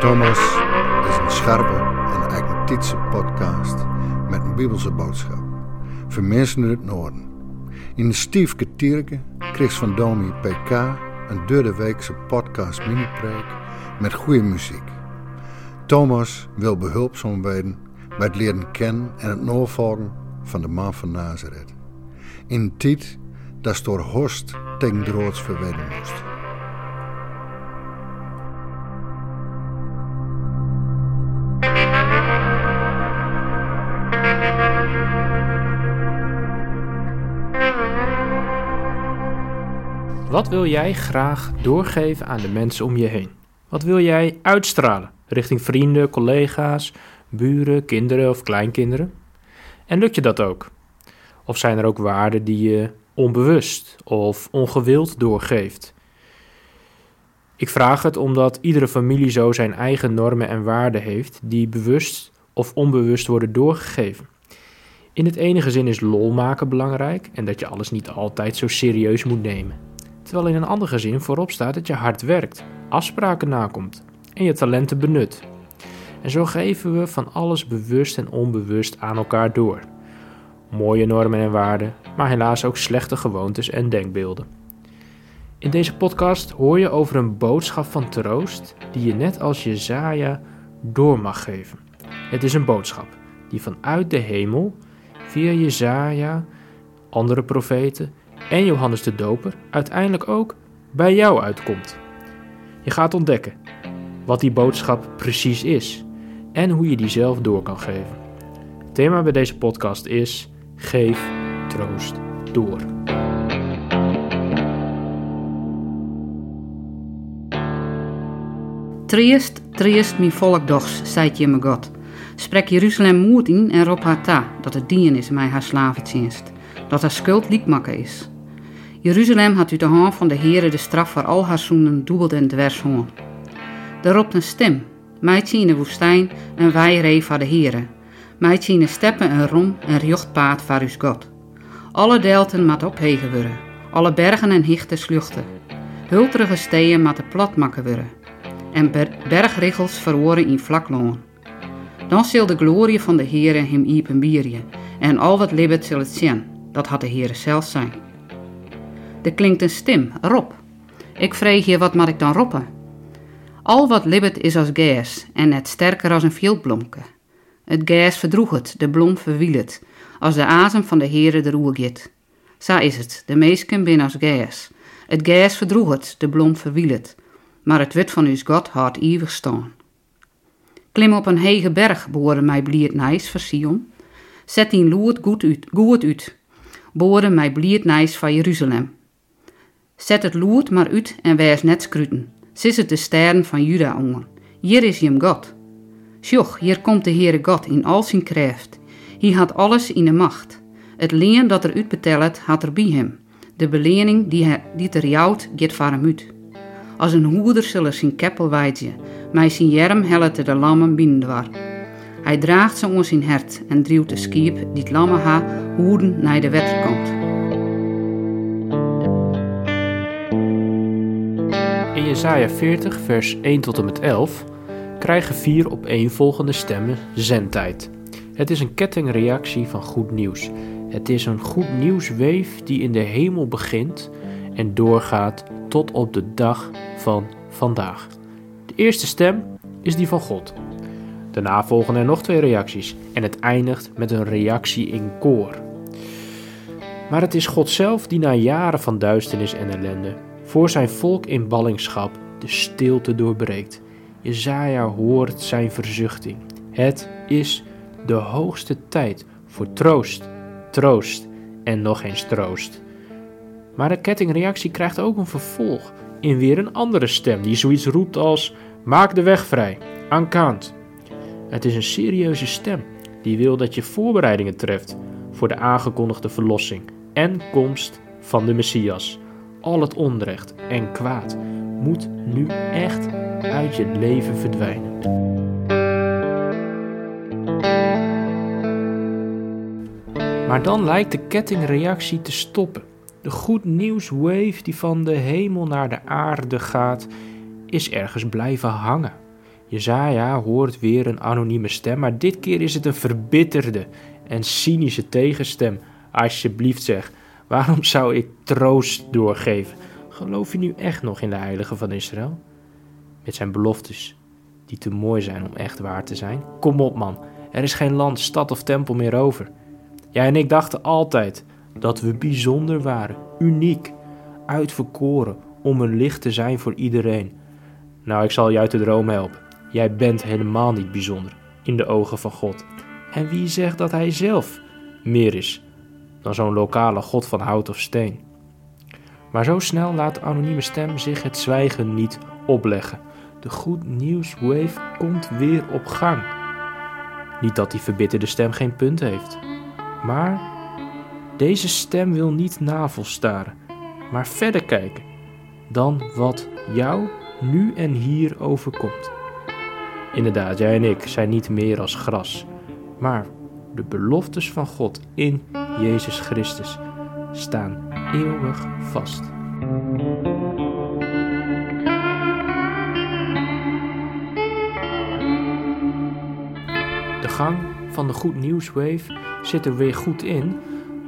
Thomas is een scherpe en agnostieke podcast met een bibelse boodschap. Voor mensen uit het noorden. In de Stiefke Tierke kreeg van Domi PK een derde weekse podcast mini-preek met goede muziek. Thomas wil behulpzaam worden bij het leren kennen en het navolgen van de man van Nazareth. In een tijd dat door Horst tegen droods moest. Wat wil jij graag doorgeven aan de mensen om je heen? Wat wil jij uitstralen richting vrienden, collega's, buren, kinderen of kleinkinderen? En lukt je dat ook? Of zijn er ook waarden die je onbewust of ongewild doorgeeft? Ik vraag het omdat iedere familie zo zijn eigen normen en waarden heeft die bewust of onbewust worden doorgegeven. In het ene gezin is lol maken belangrijk en dat je alles niet altijd zo serieus moet nemen terwijl in een ander gezin voorop staat dat je hard werkt, afspraken nakomt en je talenten benut. En zo geven we van alles bewust en onbewust aan elkaar door. Mooie normen en waarden, maar helaas ook slechte gewoontes en denkbeelden. In deze podcast hoor je over een boodschap van troost die je net als Jezaja door mag geven. Het is een boodschap die vanuit de hemel via Jezaja, andere profeten en Johannes de Doper uiteindelijk ook bij jou uitkomt. Je gaat ontdekken wat die boodschap precies is en hoe je die zelf door kan geven. Het thema bij deze podcast is: geef troost door. Triest, triest, mi volk dochs, je me God. Sprek Jeruzalem moed in en roep haar ta, dat het dien is mij haar slaventjenst, dat haar schuld liekmakken is. Jeruzalem had u de hand van de Heere de straf voor al haar zoenen dubbeld en dwers hoorn. Er een stem, meidje in de woestijn en wij ree van de Heere. Meidje in de steppen en rom en rjocht paard voor uw God. Alle delten mat ophegen worden, alle bergen en hichten sluchten. Hulterige steden mat plat makken worden, en bergriggels verworen in vlak. Dan zal de glorie van de Heere hem iepen bierje, en al wat libbet zal het zien, dat had de Heere zelf zijn. Er klinkt een stem, Rob. Ik vreeg je, wat mag ik dan roppen? Al wat libbet is als gas en net sterker als een veldblomke. Het gas verdroeg het, de blom verwiel het, als de azem van de Heere de roer git. Zo is het, de meesken bin als gas. Het verdroeg het, de blom verwiel het, maar het wit van uw God houdt eeuwig staan. Klim op een hege berg, boren mij bliert nijs voor Sion. Zet die loert goed uit, goed. Boren mij bliert nijs van Jeruzalem. Zet het loert maar uit en wijs net scruten. Sis het de sterren van Juda ongen. Hier is hem God. Sjoch, hier komt de Heere God in al zijn kracht. Hij had alles in de macht. Het leen dat er uitbetelt, had er bij hem. De belening die, hij, die er jouwt, gaat uit. Als een hoeder zullen zijn keppel wijtje, mij zijn jerm hellet de lammen binnendwar. Hij draagt ze ons in hert en drieuwt de skiep die het lammen ha hoeden naar de wetter komt. In Jesaja 40, vers 1 tot en met 11 krijgen vier opeenvolgende stemmen zendtijd. Het is een kettingreactie van goed nieuws. Het is een goed nieuwsweef die in de hemel begint en doorgaat tot op de dag van vandaag. De eerste stem is die van God. Daarna volgen er nog twee reacties en het eindigt met een reactie in koor. Maar het is God zelf die na jaren van duisternis en ellende voor zijn volk in ballingschap de stilte doorbreekt. Jezaja hoort zijn verzuchting. Het is de hoogste tijd voor troost, troost en nog eens troost. Maar de kettingreactie krijgt ook een vervolg in weer een andere stem die zoiets roept als maak de weg vrij, aan kant. Het is een serieuze stem die wil dat je voorbereidingen treft voor de aangekondigde verlossing en komst van de Messias al het onrecht en kwaad moet nu echt uit je leven verdwijnen. Maar dan lijkt de kettingreactie te stoppen. De goed nieuws wave die van de hemel naar de aarde gaat, is ergens blijven hangen. Jezaja hoort weer een anonieme stem, maar dit keer is het een verbitterde en cynische tegenstem. Alsjeblieft zeg, waarom zou ik troost doorgeven? Geloof je nu echt nog in de heilige van Israël? Met zijn beloftes, die te mooi zijn om echt waar te zijn? Kom op man, er is geen land, stad of tempel meer over. Jij en ik dachten altijd dat we bijzonder waren, uniek, uitverkoren om een licht te zijn voor iedereen. Nou, ik zal je uit de droom helpen. Jij bent helemaal niet bijzonder in de ogen van God. En wie zegt dat hij zelf meer is dan zo'n lokale god van hout of steen? Maar zo snel laat de anonieme stem zich het zwijgen niet opleggen. De goed nieuws wave komt weer op gang. Niet dat die verbitterde stem geen punt heeft, maar deze stem wil niet navelstaren, maar verder kijken dan wat jou nu en hier overkomt. Inderdaad, jij en ik zijn niet meer als gras, maar de beloftes van God in Jezus Christus staan eeuwig vast. De gang van de Goed Nieuws Wave zit er weer goed in,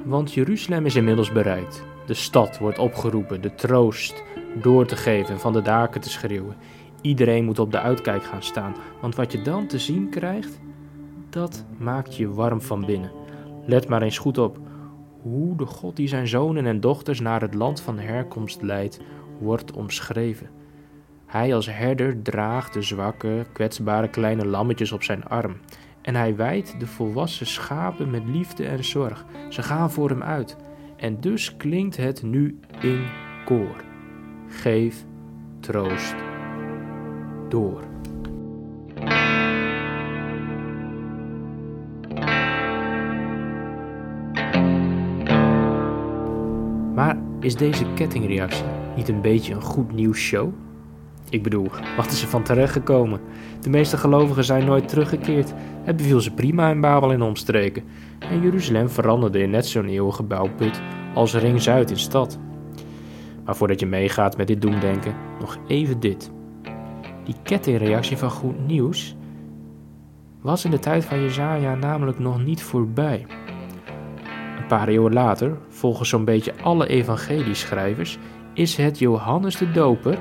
want Jeruzalem is inmiddels bereikt. De stad wordt opgeroepen de troost door te geven en van de daken te schreeuwen. Iedereen moet op de uitkijk gaan staan, want wat je dan te zien krijgt, dat maakt je warm van binnen. Let maar eens goed op hoe de God die zijn zonen en dochters naar het land van herkomst leidt, wordt omschreven. Hij als herder draagt de zwakke, kwetsbare kleine lammetjes op zijn arm. En hij wijdt de volwassen schapen met liefde en zorg. Ze gaan voor hem uit. En dus klinkt het nu in koor. Geef troost door. Maar is deze kettingreactie niet een beetje een goed nieuws show? Ik bedoel, wat is er van terechtgekomen? De meeste gelovigen zijn nooit teruggekeerd. Het beviel ze prima in Babel en omstreken. En Jeruzalem veranderde in net zo'n eeuwige bouwput als Ring Zuid in stad. Maar voordat je meegaat met dit doemdenken, nog even dit. Die kettingreactie van goed nieuws was in de tijd van Jezaja namelijk nog niet voorbij. Een paar eeuwen later, volgens zo'n beetje alle evangelieschrijvers, is het Johannes de Doper,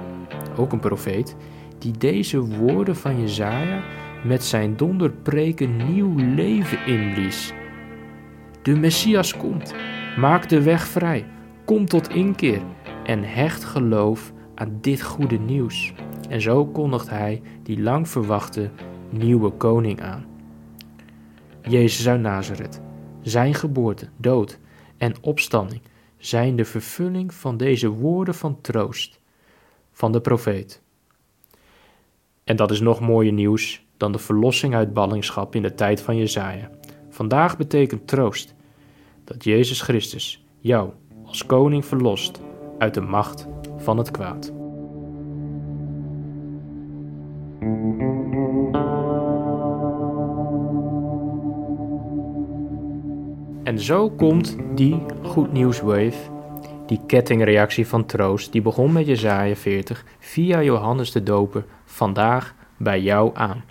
ook een profeet, die deze woorden van Jezaja met zijn donderpreken nieuw leven inblies. De Messias komt, maak de weg vrij, kom tot inkeer en hecht geloof aan dit goede nieuws. En zo kondigt hij die lang verwachte nieuwe koning aan. Jezus uit Nazareth, zijn geboorte, dood en opstanding zijn de vervulling van deze woorden van troost van de profeet. En dat is nog mooier nieuws dan de verlossing uit ballingschap in de tijd van Jezaja. Vandaag betekent troost dat Jezus Christus jou als koning verlost uit de macht van het kwaad. En zo komt die goed nieuws wave, die kettingreactie van troost, die begon met Jezaja 40 via Johannes de Doper, vandaag bij jou aan.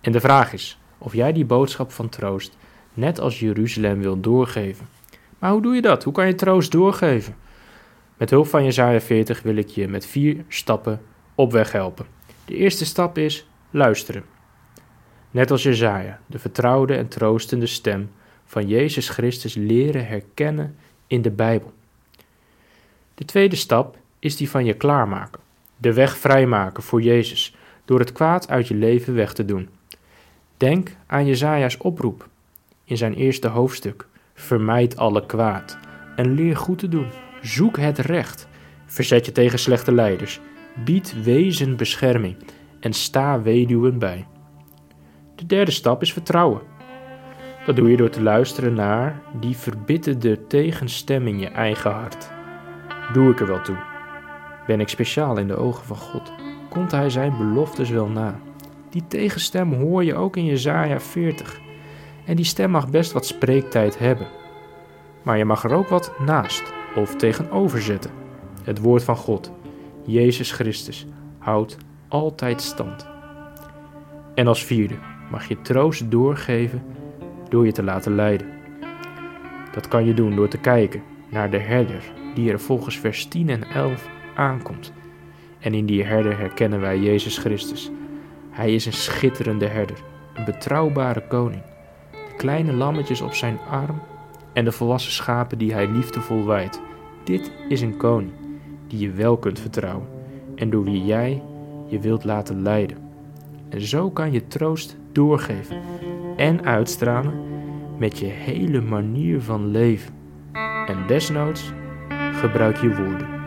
En de vraag is of jij die boodschap van troost net als Jeruzalem wil doorgeven. Maar hoe doe je dat? Hoe kan je troost doorgeven? Met hulp van Jezaja 40 wil ik je met vier stappen op weg helpen. De eerste stap is luisteren. Net als Jezaja, de vertrouwde en troostende stem van Jezus Christus leren herkennen in de Bijbel. De tweede stap is die van je klaarmaken. De weg vrijmaken voor Jezus door het kwaad uit je leven weg te doen. Denk aan Jezaja's oproep in zijn eerste hoofdstuk. Vermijd alle kwaad en leer goed te doen. Zoek het recht. Verzet je tegen slechte leiders. Bied wezen bescherming en sta weduwen bij. De derde stap is vertrouwen. Dat doe je door te luisteren naar die verbitterde tegenstem in je eigen hart. Doe ik er wel toe? Ben ik speciaal in de ogen van God? Komt Hij zijn beloftes wel na? Die tegenstem hoor je ook in Jezaja 40. En die stem mag best wat spreektijd hebben. Maar je mag er ook wat naast of tegenover zetten. Het woord van God, Jezus Christus, houdt altijd stand. En als vierde mag je troost doorgeven door je te laten leiden. Dat kan je doen door te kijken naar de herder die er volgens vers 10 en 11 aankomt. En in die herder herkennen wij Jezus Christus. Hij is een schitterende herder, een betrouwbare koning. De kleine lammetjes op zijn arm en de volwassen schapen die hij liefdevol wijdt. Dit is een koning die je wel kunt vertrouwen en door wie jij je wilt laten leiden. En zo kan je troost doorgeven en uitstralen met je hele manier van leven. En desnoods gebruik je woorden.